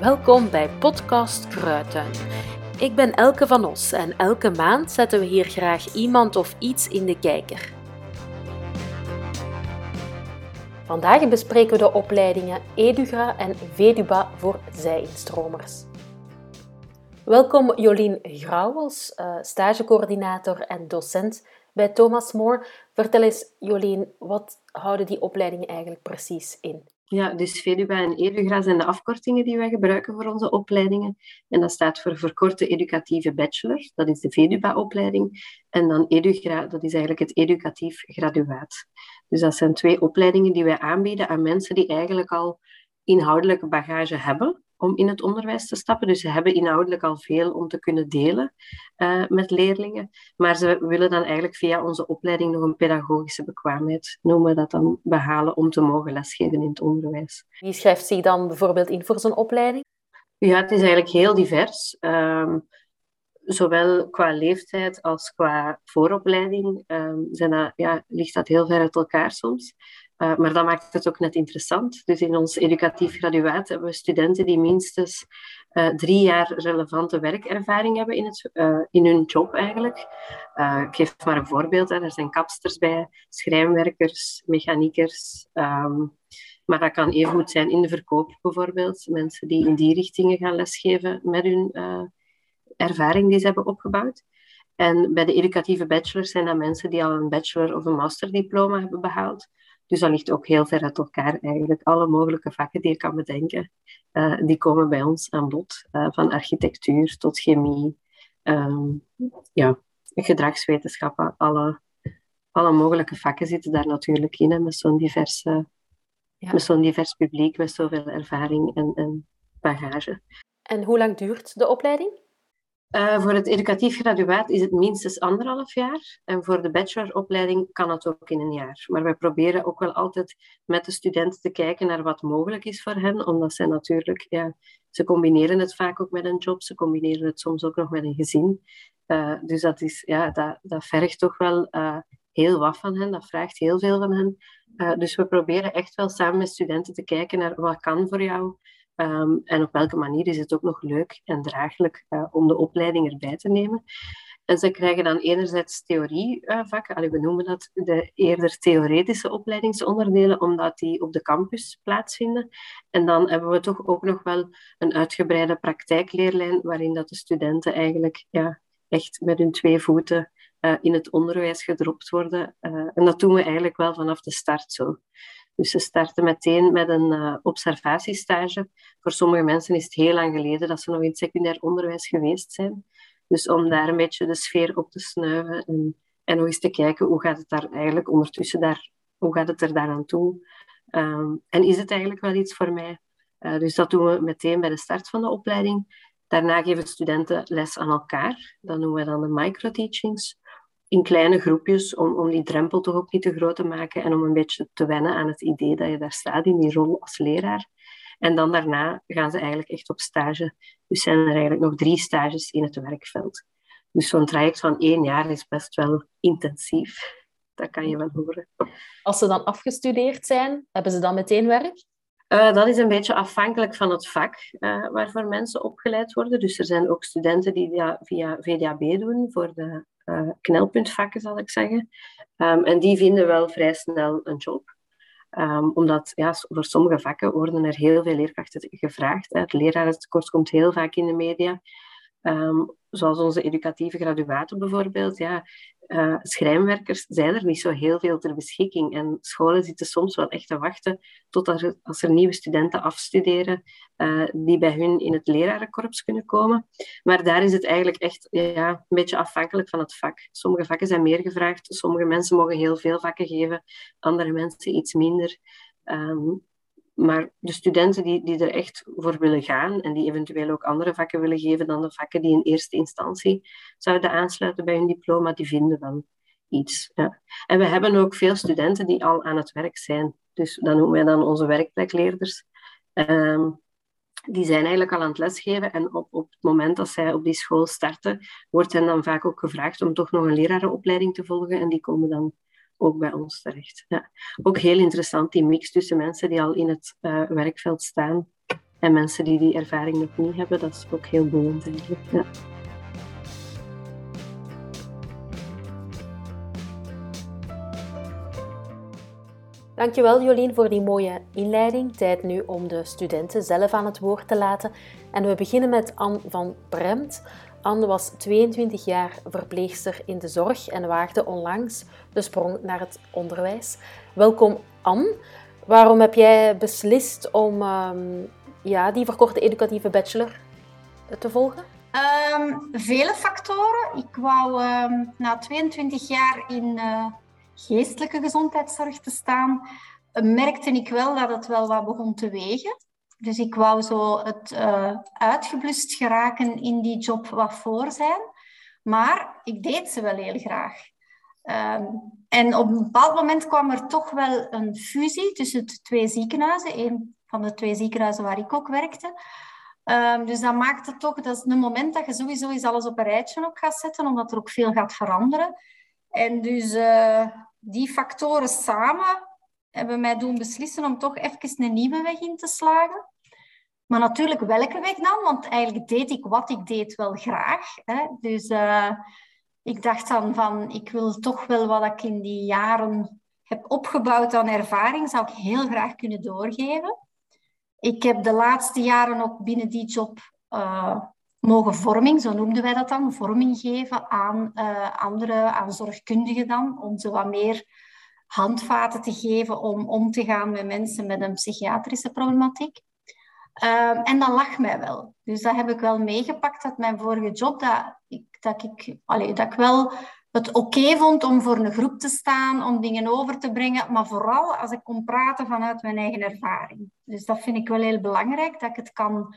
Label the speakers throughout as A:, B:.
A: Welkom bij Podcast Kruidtuin. Ik ben Elke van Os en elke maand zetten we hier graag iemand of iets in de kijker. Vandaag bespreken we de opleidingen EduGra en VEDUBA voor zij-instromers. Welkom Jolien Grauwels, uh, stagecoördinator en docent bij Thomas More. Vertel eens Jolien, wat houden die opleidingen eigenlijk precies in?
B: Ja, dus VEDUBA en EDUGRA zijn de afkortingen die wij gebruiken voor onze opleidingen. En dat staat voor Verkorte Educatieve Bachelor, dat is de VEDUBA-opleiding. En dan EDUGRA, dat is eigenlijk het educatief graduaat. Dus dat zijn twee opleidingen die wij aanbieden aan mensen die eigenlijk al inhoudelijke bagage hebben om in het onderwijs te stappen. Dus ze hebben inhoudelijk al veel om te kunnen delen uh, met leerlingen. Maar ze willen dan eigenlijk via onze opleiding nog een pedagogische bekwaamheid, noemen we dat dan, behalen om te mogen lesgeven in het onderwijs.
A: Wie schrijft zich dan bijvoorbeeld in voor zo'n opleiding?
B: Ja, het is eigenlijk heel divers. Um, zowel qua leeftijd als qua vooropleiding um, zijn dat, ja, ligt dat heel ver uit elkaar soms. Uh, maar dat maakt het ook net interessant. Dus in ons educatief graduaat hebben we studenten die minstens uh, drie jaar relevante werkervaring hebben in, het, uh, in hun job eigenlijk. ik geef maar een voorbeeld. Hè. Er zijn kapsters bij, schrijnwerkers, mechaniekers. Um, maar dat kan even goed zijn in de verkoop bijvoorbeeld. Mensen die in die richtingen gaan lesgeven met hun ervaring die ze hebben opgebouwd. En bij de educatieve bachelors zijn dat mensen die al een bachelor of een masterdiploma hebben behaald. Dus dat ligt ook heel ver uit elkaar eigenlijk. Alle mogelijke vakken die je kan bedenken, uh, die komen bij ons aan bod. Uh, van architectuur tot chemie, um, ja, gedragswetenschappen, alle, alle mogelijke vakken zitten daar natuurlijk in. Hè, met zo'n diverse, ja. met zo'n divers publiek, met zoveel ervaring en, en bagage.
A: En hoe lang duurt de opleiding?
B: Uh, voor het educatief graduaat is het minstens anderhalf jaar. En voor de bacheloropleiding kan het ook in een jaar. Maar wij proberen ook wel altijd met de studenten te kijken naar wat mogelijk is voor hen. Omdat zij natuurlijk, ja, ze combineren het vaak ook met een job. Ze combineren het soms ook nog met een gezin. Uh, dus dat, is, ja, dat, dat vergt toch wel uh, heel wat van hen. Dat vraagt heel veel van hen. dus we proberen echt wel samen met studenten te kijken naar wat kan voor jou Um, en op welke manier is het ook nog leuk en draaglijk uh, om de opleiding erbij te nemen. En ze krijgen dan enerzijds theorievakken, uh, we noemen dat de eerder theoretische opleidingsonderdelen, omdat die op de campus plaatsvinden. En dan hebben we toch ook nog wel een uitgebreide praktijkleerlijn, waarin dat de studenten eigenlijk ja, echt met hun twee voeten uh, in het onderwijs gedropt worden. En dat doen we eigenlijk wel vanaf de start zo. Dus ze starten meteen met een uh, observatiestage. Voor sommige mensen is het heel lang geleden dat ze nog in het secundair onderwijs geweest zijn. Dus om daar een beetje de sfeer op te snuiven en, en nog eens te kijken hoe gaat het daar eigenlijk ondertussen daar, hoe gaat het er daaraan toe? Um, en is het eigenlijk wel iets voor mij? Uh, dus dat doen we meteen bij de start van de opleiding. Daarna geven studenten les aan elkaar. Dat noemen we dan de microteachings in kleine groepjes, om, om die drempel toch ook niet te groot te maken en om een beetje te wennen aan het idee dat je daar staat in die rol als leraar. En dan daarna gaan ze eigenlijk echt op stage. Dus zijn er eigenlijk nog drie stages in het werkveld. Dus zo'n traject van één jaar is best wel intensief. Dat kan je wel horen.
A: Als ze dan afgestudeerd zijn, hebben ze dan meteen werk?
B: Uh, dat is een beetje afhankelijk van het vak uh, waarvoor mensen opgeleid worden. Dus er zijn ook studenten die via, via VDAB doen voor de uh, knelpuntvakken, zal ik zeggen. Um, en die vinden wel vrij snel een job. Um, omdat ja, voor sommige vakken worden er heel veel leerkrachten gevraagd. Het lerarentekort komt heel vaak in de media. Um, zoals onze educatieve graduaten bijvoorbeeld. Ja, uh, schrijnwerkers zijn er niet zo heel veel ter beschikking. En scholen zitten soms wel echt te wachten tot er, als er nieuwe studenten afstuderen uh, die bij hun in het lerarenkorps kunnen komen. Maar daar is het eigenlijk echt ja, een beetje afhankelijk van het vak. Sommige vakken zijn meer gevraagd, sommige mensen mogen heel veel vakken geven, andere mensen iets minder. Um, maar de studenten die, die er echt voor willen gaan en die eventueel ook andere vakken willen geven dan de vakken die in eerste instantie zouden aansluiten bij hun diploma, die vinden wel iets. Ja. En we hebben ook veel studenten die al aan het werk zijn. Dus dat noemen wij dan onze werkplekleerders. Um, die zijn eigenlijk al aan het lesgeven en op, op het moment dat zij op die school starten, wordt hen dan vaak ook gevraagd om toch nog een lerarenopleiding te volgen en die komen dan ook bij ons terecht. Ja. Ook heel interessant, die mix tussen mensen die al in het uh, werkveld staan En mensen die die ervaring nog niet hebben, dat is ook heel boeiend eigenlijk. Ja.
A: Dankjewel Jolien voor die mooie inleiding. Tijd nu om de studenten zelf aan het woord te laten. En we beginnen met Anne van Bremt. Anne was 22 jaar verpleegster in de zorg en waagde onlangs de sprong naar het onderwijs. Welkom Anne. Waarom heb jij beslist om ehm, ja, die verkorte educatieve bachelor te volgen?
C: Um, vele factoren. Ik wou ehm, na 22 jaar in uh, geestelijke gezondheidszorg te staan, merkte ik wel dat het wel wat begon te wegen. Dus ik wou zo het uh, uitgeblust geraken in die job wat voor zijn. Maar ik deed ze wel heel graag. Um, en op een bepaald moment kwam er toch wel een fusie tussen de twee ziekenhuizen. Een van de twee ziekenhuizen waar ik ook werkte. Um, dus dat maakte toch, dat is een moment dat je sowieso eens alles op een rijtje ook gaat zetten, omdat er ook veel gaat veranderen. En dus uh, die factoren samen hebben mij doen beslissen om toch even een nieuwe weg in te slagen. Maar natuurlijk welke weg dan? Want eigenlijk deed ik wat ik deed wel graag. Hè? Dus uh, ik dacht dan van, ik wil toch wel wat ik in die jaren heb opgebouwd aan ervaring, zou ik heel graag kunnen doorgeven. Ik heb de laatste jaren ook binnen die job uh, mogen vorming, zo noemden wij dat dan, vorming geven aan uh, andere, aan zorgkundigen dan, om ze wat meer handvaten te geven om om te gaan met mensen met een psychiatrische problematiek. Um, en dat lag mij wel. Dus dat heb ik wel meegepakt uit mijn vorige job. Dat ik, dat ik, allee, dat ik wel het oké vond om voor een groep te staan, om dingen over te brengen. Maar vooral als ik kon praten vanuit mijn eigen ervaring. Dus dat vind ik wel heel belangrijk, dat ik het, kan,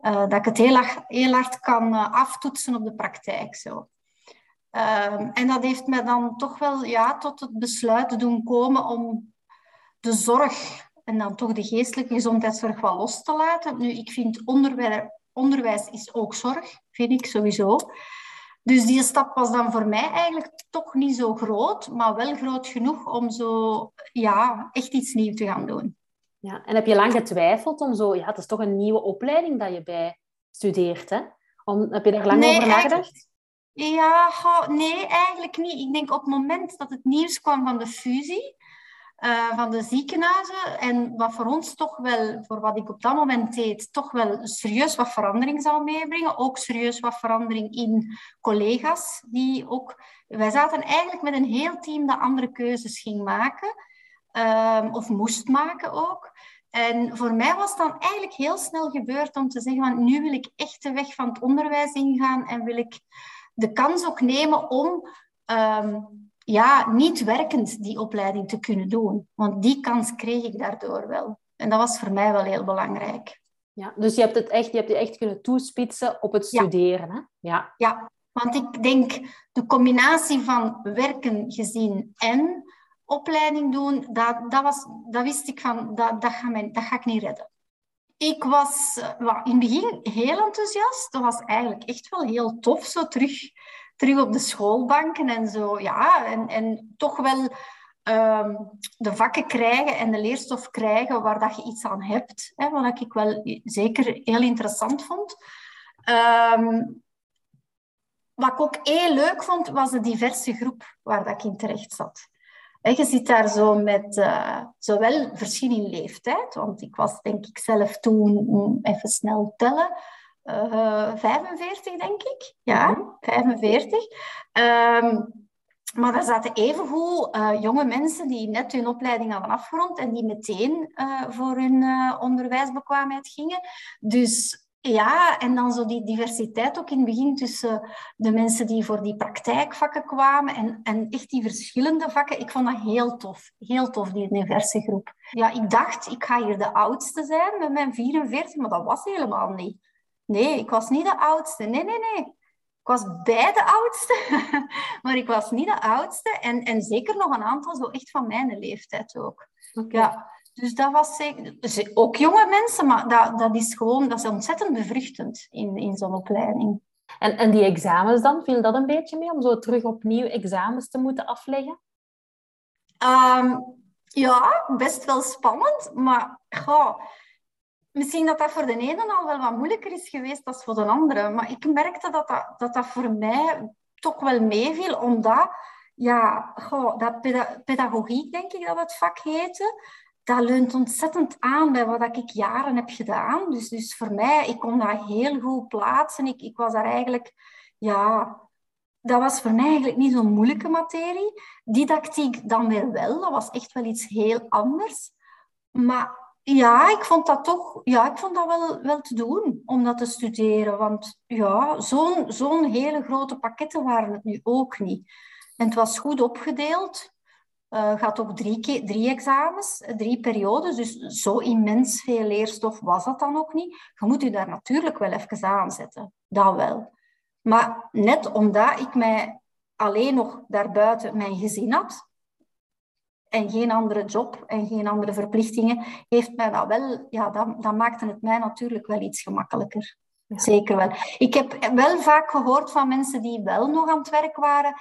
C: uh, dat ik het heel, heel hard kan uh, aftoetsen op de praktijk. Zo. Um, en dat heeft mij dan toch wel ja, tot het besluit te doen komen om de zorg en dan toch de geestelijke gezondheidszorg wel los te laten. Nu, ik vind onderwijs, onderwijs is ook zorg, vind ik sowieso. Dus die stap was dan voor mij eigenlijk toch niet zo groot, maar wel groot genoeg om zo ja, echt iets nieuws te gaan doen.
A: Ja, en heb je lang getwijfeld om zo, ja, het is toch een nieuwe opleiding dat je bij studeert, hè? Om, heb je daar lang over nagedacht?
C: Ja, nee, eigenlijk niet. Ik denk op het moment dat het nieuws kwam van de fusie, uh, van de ziekenhuizen. En wat voor ons toch wel, voor wat ik op dat moment deed, toch wel serieus wat verandering zou meebrengen. Ook serieus wat verandering in collega's. Die ook, wij zaten eigenlijk met een heel team dat andere keuzes ging maken. Uh, of moest maken ook. En voor mij was het dan eigenlijk heel snel gebeurd om te zeggen, van, nu wil ik echt de weg van het onderwijs ingaan en wil ik de kans ook nemen om um, ja, niet werkend die opleiding te kunnen doen. Want die kans kreeg ik daardoor wel. En dat was voor mij wel heel belangrijk.
A: Ja, dus je hebt het echt, je hebt je echt kunnen toespitsen op het studeren. Hè?
C: Ja. ja, want ik denk de combinatie van werken gezien en opleiding doen, dat, dat, was, dat wist ik van, dat, dat, ga mij, dat ga ik niet redden. Ik was in het begin heel enthousiast. Dat was eigenlijk echt wel heel tof, zo terug terug op de schoolbanken en zo. Ja, en, en toch wel um, de vakken krijgen en de leerstof krijgen waar dat je iets aan hebt. Hè, wat ik wel zeker heel interessant vond. Um, wat ik ook heel leuk vond, was de diverse groep waar dat ik in terecht zat. Je zit daar zo met uh, zowel verschil in leeftijd, want ik was denk ik zelf toen, even snel tellen, uh, eh, 45, denk ik. Ja, 45. Um, maar daar zaten evengoed uh, jonge mensen die net hun opleiding hadden afgerond en die meteen voor hun onderwijsbekwaamheid gingen. Dus ja, en dan zo die diversiteit ook in het begin tussen de mensen die voor die praktijkvakken kwamen en, en echt die verschillende vakken. Ik vond dat heel tof. Heel tof, die diverse groep. Ja, ik dacht, ik ga hier de oudste zijn met mijn 44, maar dat was helemaal niet. Nee, ik was niet de oudste. Nee, nee, nee. Ik was bij de oudste, maar ik was niet de oudste. En, en zeker nog een aantal zo echt van mijn leeftijd ook. Ja, dus dat was zeker... Dus ook jonge mensen, maar dat, dat is gewoon dat is ontzettend bevruchtend in, in zo'n opleiding.
A: En, en die examens dan, viel dat een beetje mee om zo terug opnieuw examens te moeten afleggen?
C: Um, ja, best wel spannend, maar goh, misschien dat dat voor de ene al wel wat moeilijker is geweest dan voor de andere. Maar ik merkte dat dat, dat, dat voor mij toch wel meeviel, omdat ja, goh, dat pedagogiek, denk ik dat het vak heette, dat leunt ontzettend aan bij wat ik jaren heb gedaan. Dus, dus voor mij, ik kon dat heel goed plaatsen. Ik, ik was daar eigenlijk, ja, dat was voor mij eigenlijk niet zo'n moeilijke materie. Didactiek dan weer wel, dat was echt wel iets heel anders. Maar ja, ik vond dat toch ja, ik vond dat wel, wel te doen om dat te studeren. Want ja, zo'n zo'n hele grote pakketten waren het nu ook niet. En het was goed opgedeeld. Uh, gaat ook drie, drie examens, drie periodes. Dus zo immens veel leerstof was dat dan ook niet. Je moet je daar natuurlijk wel even aan zetten. Dat wel. Maar net omdat ik mij alleen nog daarbuiten mijn gezin had, en geen andere job en geen andere verplichtingen, heeft mij dat wel, ja, dat, dat maakte het mij natuurlijk wel iets gemakkelijker. Zeker wel. Ik heb wel vaak gehoord van mensen die wel nog aan het werk waren,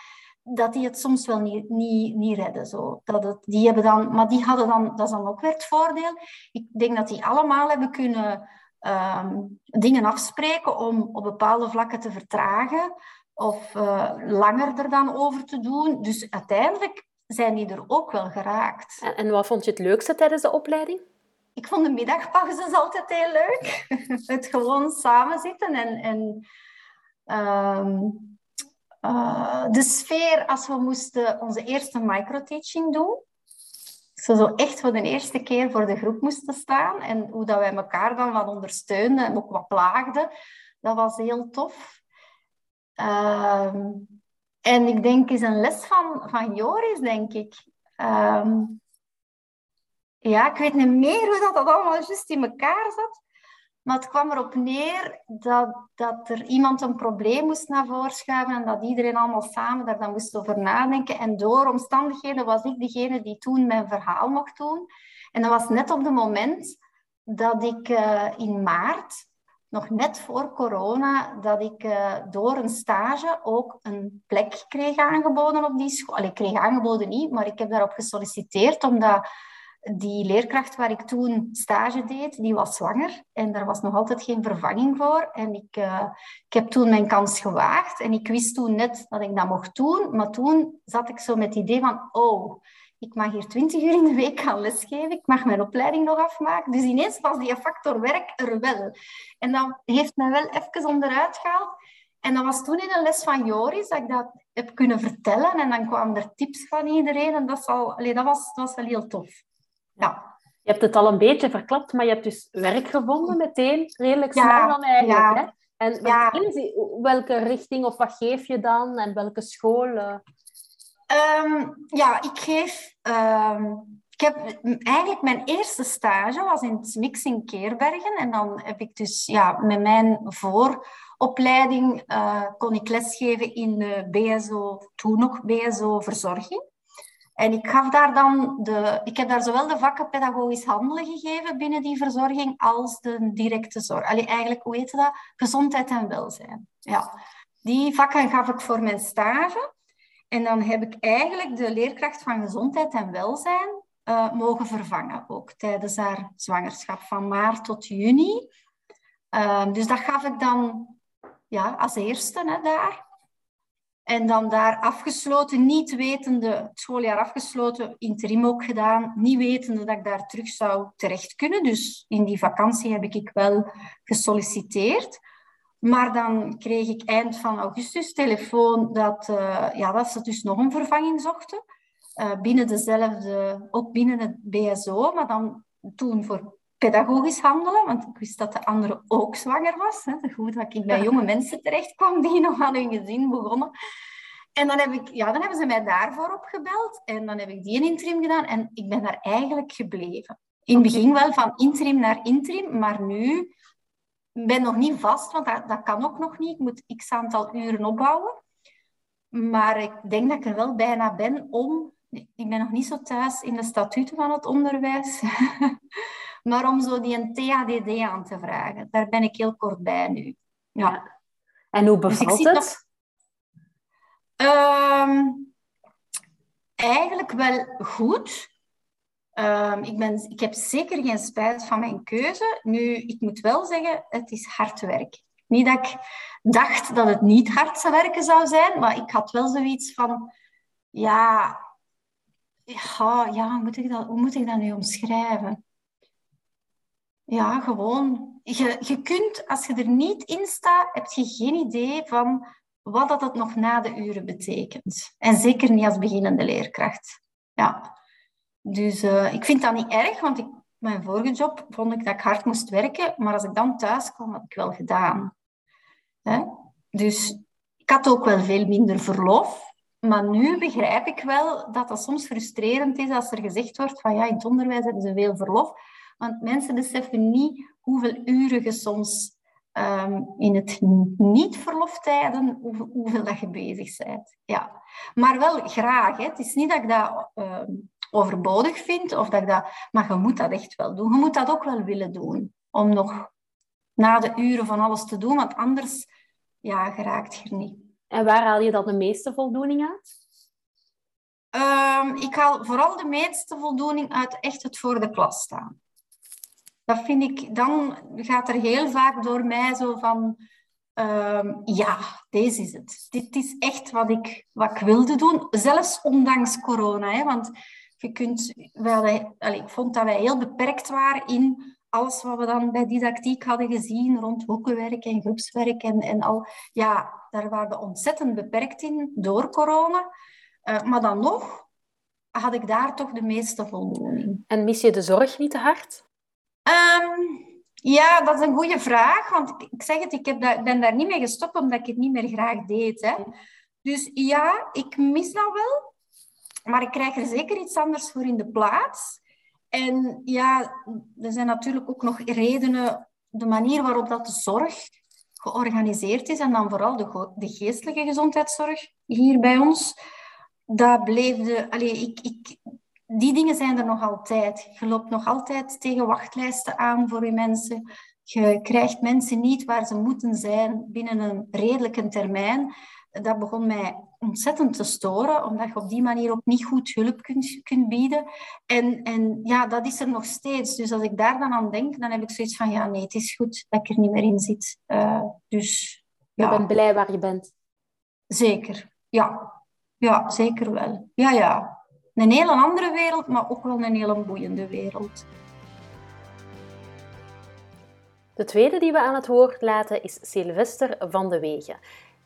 C: dat die het soms wel niet, niet, niet redden. Zo. Dat het, die hebben dan, maar die hadden dan, dat is dan ook weer het voordeel. Ik denk dat die allemaal hebben kunnen ehm, dingen afspreken om op bepaalde vlakken te vertragen of uh, langer er dan over te doen. Dus uiteindelijk zijn die er ook wel geraakt.
A: En, en wat vond je het leukste tijdens de opleiding?
C: Ik vond de middagpauzes altijd heel leuk. het gewoon samen zitten en, en ehm, uh, de sfeer als we moesten onze eerste microteaching doen. Zo, zo echt voor de eerste keer voor de groep moesten staan. En hoe dat wij elkaar dan wat ondersteunden en ook wat plaagden. Dat was heel tof. Uh, en ik denk is een les van, van Joris, denk ik. Uh, ja, ik weet niet meer hoe dat, dat allemaal juist in elkaar zat. Maar het kwam erop neer dat, dat er iemand een probleem moest naar voren schuiven en dat iedereen allemaal samen daar dan moest over nadenken. En door omstandigheden was ik degene die toen mijn verhaal mocht doen. En dat was net op het moment dat ik uh, in maart, nog net voor corona, dat ik uh, door een stage ook een plek kreeg aangeboden op die school. Allee, ik kreeg aangeboden niet, maar ik heb daarop gesolliciteerd omdat die leerkracht waar ik toen stage deed, die was zwanger en daar was nog altijd geen vervanging voor. En ik, uh, ik heb toen mijn kans gewaagd en ik wist toen net dat ik dat mocht doen. Maar toen zat ik zo met het idee van, oh, ik mag hier twintig uur in de week gaan lesgeven. Ik mag mijn opleiding nog afmaken. Dus ineens was die factor werk er wel. En dat heeft mij wel even onderuit gehaald. En dat was toen in een les van Joris dat ik dat heb kunnen vertellen. En dan kwamen er tips van iedereen. En dat, al, allee, dat, was, dat was wel heel tof. Ja.
A: Je hebt het al een beetje verklapt, maar je hebt dus werk gevonden meteen, redelijk snel dan eigenlijk. Ja. Hè? En ja. welke richting of wat geef je dan en welke school?
C: Um, ja, ik geef... Um, ik heb eigenlijk mijn eerste stage was in het Mix in Keerbergen. En dan heb ik dus ja, met mijn vooropleiding uh, kon ik lesgeven in de BSO, toen nog BSO Verzorging. En ik gaf daar dan de, ik heb daar zowel de vakken pedagogisch handelen gegeven binnen die verzorging als de directe zorg. Allee, eigenlijk, hoe heet dat? Gezondheid en welzijn. Ja. Die vakken gaf ik voor mijn stage. En dan heb ik eigenlijk de leerkracht van gezondheid en welzijn uh, mogen vervangen, ook tijdens haar zwangerschap van maart tot juni. Uh, dus dat gaf ik dan ja, als eerste hè, daar. En dan daar afgesloten, niet wetende, het schooljaar afgesloten, interim ook gedaan, niet wetende dat ik daar terug zou terecht kunnen. Dus in die vakantie heb ik wel gesolliciteerd. Maar dan kreeg ik eind van augustus telefoon dat, uh, ja, dat ze dus nog een vervanging zochten. Uh, binnen dezelfde, ook binnen het BSO, maar dan toen voor pedagogisch handelen, want ik wist dat de andere ook zwanger was. Hè. Goed dat ik bij jonge mensen terecht kwam die nog aan hun gezin begonnen. En dan, heb ik, ja, dan hebben ze mij daarvoor opgebeld en dan heb ik die een interim gedaan en ik ben daar eigenlijk gebleven. In het begin wel van interim naar interim, maar nu ben nog niet vast, want dat, dat kan ook nog niet. Ik moet x aantal uren opbouwen. Maar ik denk dat ik er wel bijna ben om... Ik ben nog niet zo thuis in de statuten van het onderwijs. maar om zo die een THDD aan te vragen. Daar ben ik heel kort bij nu. Ja.
A: En hoe dus bevalt het?
C: Ehm, eigenlijk wel goed. Ehm, ik, ben, ik heb zeker geen spijt van mijn keuze. Nu, ik moet wel zeggen, het is hard werk. Niet dat ik dacht dat het niet hard werken zou zijn, maar ik had wel zoiets van, ja, ja, ja hoe, moet ik dat, hoe moet ik dat nu omschrijven? Ja, gewoon. Je, je kunt, als je er niet in staat, heb je geen idee van wat dat het nog na de uren betekent. En zeker niet als beginnende leerkracht. Ja. Dus uh, ik vind dat niet erg, want ik, mijn vorige job vond ik dat ik hard moest werken, maar als ik dan thuis kwam, had ik wel gedaan. Hè? Dus ik had ook wel veel minder verlof. Maar nu begrijp ik wel dat dat soms frustrerend is als er gezegd wordt van ja, in het onderwijs hebben ze veel verlof. Want mensen beseffen niet hoeveel uren je soms um, in het niet-verloftijden, hoe, hoeveel dat je bezig bent. Ja. Maar wel graag. Hè. Het is niet dat ik dat um, overbodig vind, of dat ik dat, maar je moet dat echt wel doen. Je moet dat ook wel willen doen, om nog na de uren van alles te doen, want anders ja, geraakt je er niet.
A: En waar haal je dan de meeste voldoening uit?
C: Um, ik haal vooral de meeste voldoening uit echt het voor de klas staan. Dat vind ik, dan gaat er heel vaak door mij zo van, um, ja, deze is het. Dit is echt wat ik, wat ik wilde doen, zelfs ondanks corona. Hè, want je kunt, wij, allez, ik vond dat wij heel beperkt waren in alles wat we dan bij didactiek hadden gezien rond hoekenwerk en groepswerk en, en al. Ja, daar waren we ontzettend beperkt in door corona. Uh, maar dan nog had ik daar toch de meeste voldoening.
A: En mis je de zorg niet te hard?
C: Um, ja, dat is een goede vraag. Want ik, zeg het, ik heb dat, ben daar niet mee gestopt omdat ik het niet meer graag deed. Hè. Dus ja, ik mis dat wel. Maar ik krijg er zeker iets anders voor in de plaats. En ja, er zijn natuurlijk ook nog redenen, de manier waarop dat de zorg georganiseerd is, en dan vooral de, de geestelijke gezondheidszorg hier bij ons, dat bleef de... Ik, ik, die dingen zijn er nog altijd. Je loopt nog altijd tegen wachtlijsten aan voor je mensen. Je krijgt mensen niet waar ze moeten zijn binnen een redelijke termijn. Dat begon mij ontzettend te storen, omdat je op die manier ook niet goed hulp kunt, kunt bieden. En, en ja, dat is er nog steeds. Dus als ik daar dan aan denk, dan heb ik zoiets van, ja, nee, het is goed dat ik er niet meer in zit. Uh, dus,
A: ja. Je bent blij waar je bent?
C: Zeker, ja. Ja, zeker wel. Ja, ja een hele andere wereld, maar ook wel een hele boeiende wereld.
A: De tweede die we aan het woord laten is Sylvester van de Wegen.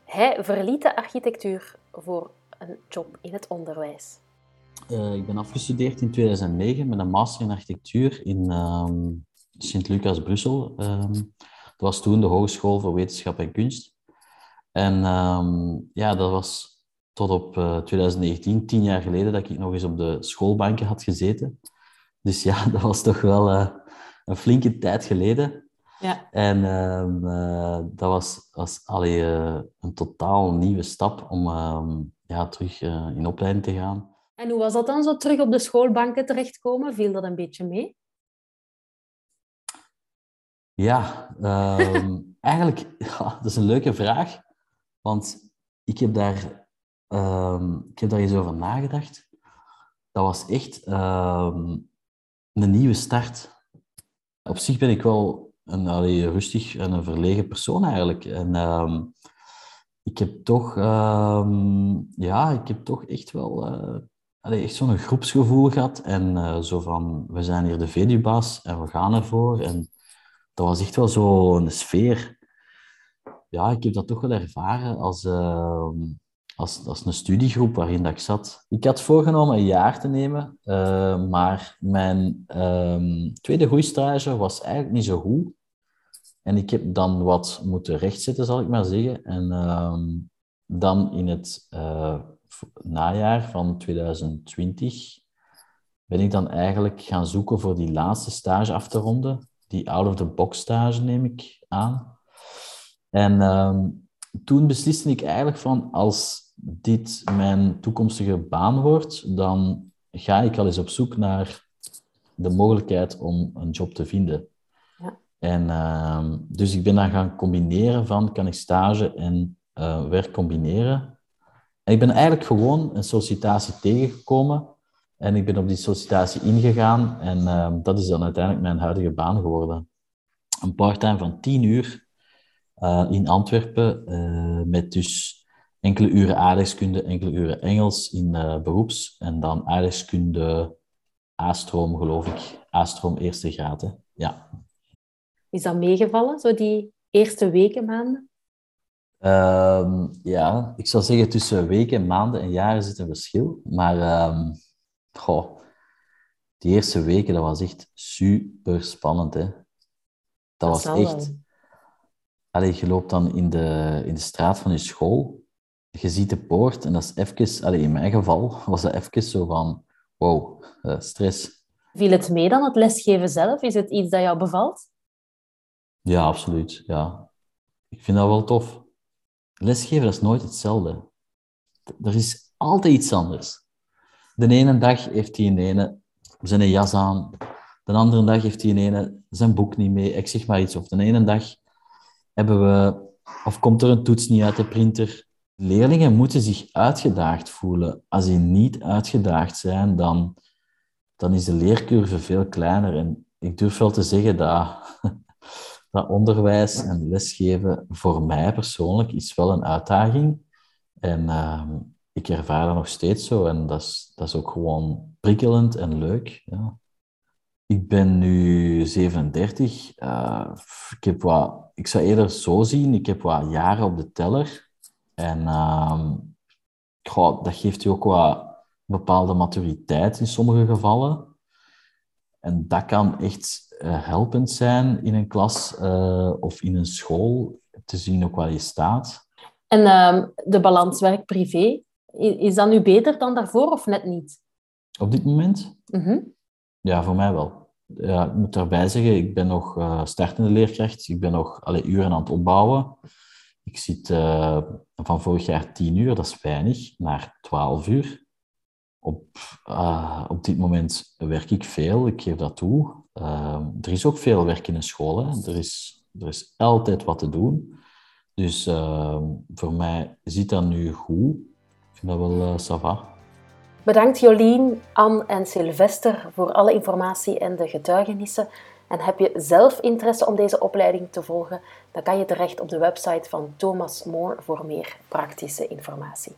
A: Hij verliet de architectuur voor een job in het onderwijs.
D: Uh, ik ben afgestudeerd in 2009 met een master in architectuur in um, Sint-Lucas, Brussel. Um, dat was toen de Hogeschool voor Wetenschap en Kunst. En um, ja, dat was tot op 2019, eh, tien jaar geleden, dat ik nog eens op de schoolbanken had gezeten. Dus ja, dat was toch wel uh, een flinke tijd geleden. Ja. En uh, dat was, was allee, een totaal nieuwe stap om ehm, ja, terug in opleiding te gaan.
A: En hoe was dat dan, zo terug op de schoolbanken terechtkomen? Viel dat een beetje mee?
D: Ja, ehm, eigenlijk, ja, dat is een leuke vraag. Want ik heb daar Ehm, ik heb daar eens over nagedacht. Dat was echt ehm, een nieuwe start. Op zich ben ik wel een rustig en een verlegen persoon eigenlijk. En ehm, ik heb toch, ja, ik heb toch echt wel uh, echt zo'n groepsgevoel gehad. En uh, zo van, we zijn hier de Veduba's en we gaan ervoor. En dat was echt wel zo een sfeer. Ja, ik heb dat toch wel ervaren als als, als een studiegroep waarin dat ik zat. Ik had voorgenomen een jaar te nemen, uh, maar mijn um, tweede groeistage was eigenlijk niet zo goed. En ik heb dan wat moeten rechtzetten, zal ik maar zeggen. En um, dan in het uh, najaar van 2020 ben ik dan eigenlijk gaan zoeken voor die laatste stage af te ronden. Die out-of-the-box stage neem ik aan. En um, toen besliste ik eigenlijk van als dit mijn toekomstige baan wordt, dan ga ik al eens op zoek naar de mogelijkheid om een job te vinden. Ja. En uh, dus ik ben dan gaan combineren van, kan ik stage en uh, werk combineren? En ik ben eigenlijk gewoon een sollicitatie tegengekomen En ik ben op die sollicitatie ingegaan en ehm, dat is dan uiteindelijk mijn huidige baan geworden. Een parttime van 10 uur uh, in Antwerpen, uh, met dus enkele uren aardrijkskunde, enkele uren Engels in uh, beroeps en dan aardrijkskunde A-stroom, geloof ik. A-stroom eerste graad, hè. ja.
A: Is dat meegevallen, zo die eerste weken, maanden?
D: Ehm, ja, ik zou zeggen tussen weken, maanden en jaren zit een verschil. Maar um, goh, die eerste weken, dat was echt super spannend. Hè. Dat, dat was echt... Allee, je loopt dan in de, in de straat van je school. Je ziet de poort en dat is even... Allee, in mijn geval was dat even zo van... Wow, uh, stress.
A: Viel het mee dan, het lesgeven zelf? Is het iets dat jou bevalt?
D: Ja, absoluut. Ja. Ik vind dat wel tof. Lesgeven, dat is nooit hetzelfde. Er is altijd iets anders. De ene dag heeft hij een ene zijn jas aan. De andere dag heeft hij een ene zijn boek niet mee. Ik zeg maar iets. Of de ene dag hebben we... Of komt er een toets niet uit de printer. Leerlingen moeten zich uitgedaagd voelen. Als die niet uitgedaagd zijn, dan, dan is de leercurve veel kleiner. En ik durf wel te zeggen dat dat onderwijs en lesgeven voor mij persoonlijk is wel een uitdaging. En uh, ik ervaar dat nog steeds zo. En dat is, dat is ook gewoon prikkelend en leuk. Ja. Ik ben nu 37. Uh, eh, ik, heb wat, ik zou eerder zo zien, ik heb wat jaren op de teller. En goh, dat geeft je ook wat bepaalde maturiteit in sommige gevallen. En dat kan echt uh, helpend zijn in een klas uh, of in een school, te zien ook waar je staat.
A: En uh, de balans werk-privé, is dat nu beter dan daarvoor of net niet?
D: Op dit moment?
A: Mm -hmm.
D: Ja, voor mij wel. Ja, ik moet daarbij zeggen, ik ben nog uh, startende leerkracht. Ik ben nog alle uren aan het opbouwen. Ik zit van vorig jaar 10 uur, dat is weinig, naar 12 uur. Op, op dit moment werk ik veel, ik geef dat toe. Uh, er is ook veel werk in een school. Er, is, er is altijd wat te doen. Dus voor mij ziet dat nu goed. Ik vind dat wel uh, ça va.
A: Bedankt Jolien, Anne en Sylvester voor alle informatie en de getuigenissen. En heb je zelf interesse om deze opleiding te volgen, dan kan je terecht op de website van Thomas Moore voor meer praktische informatie.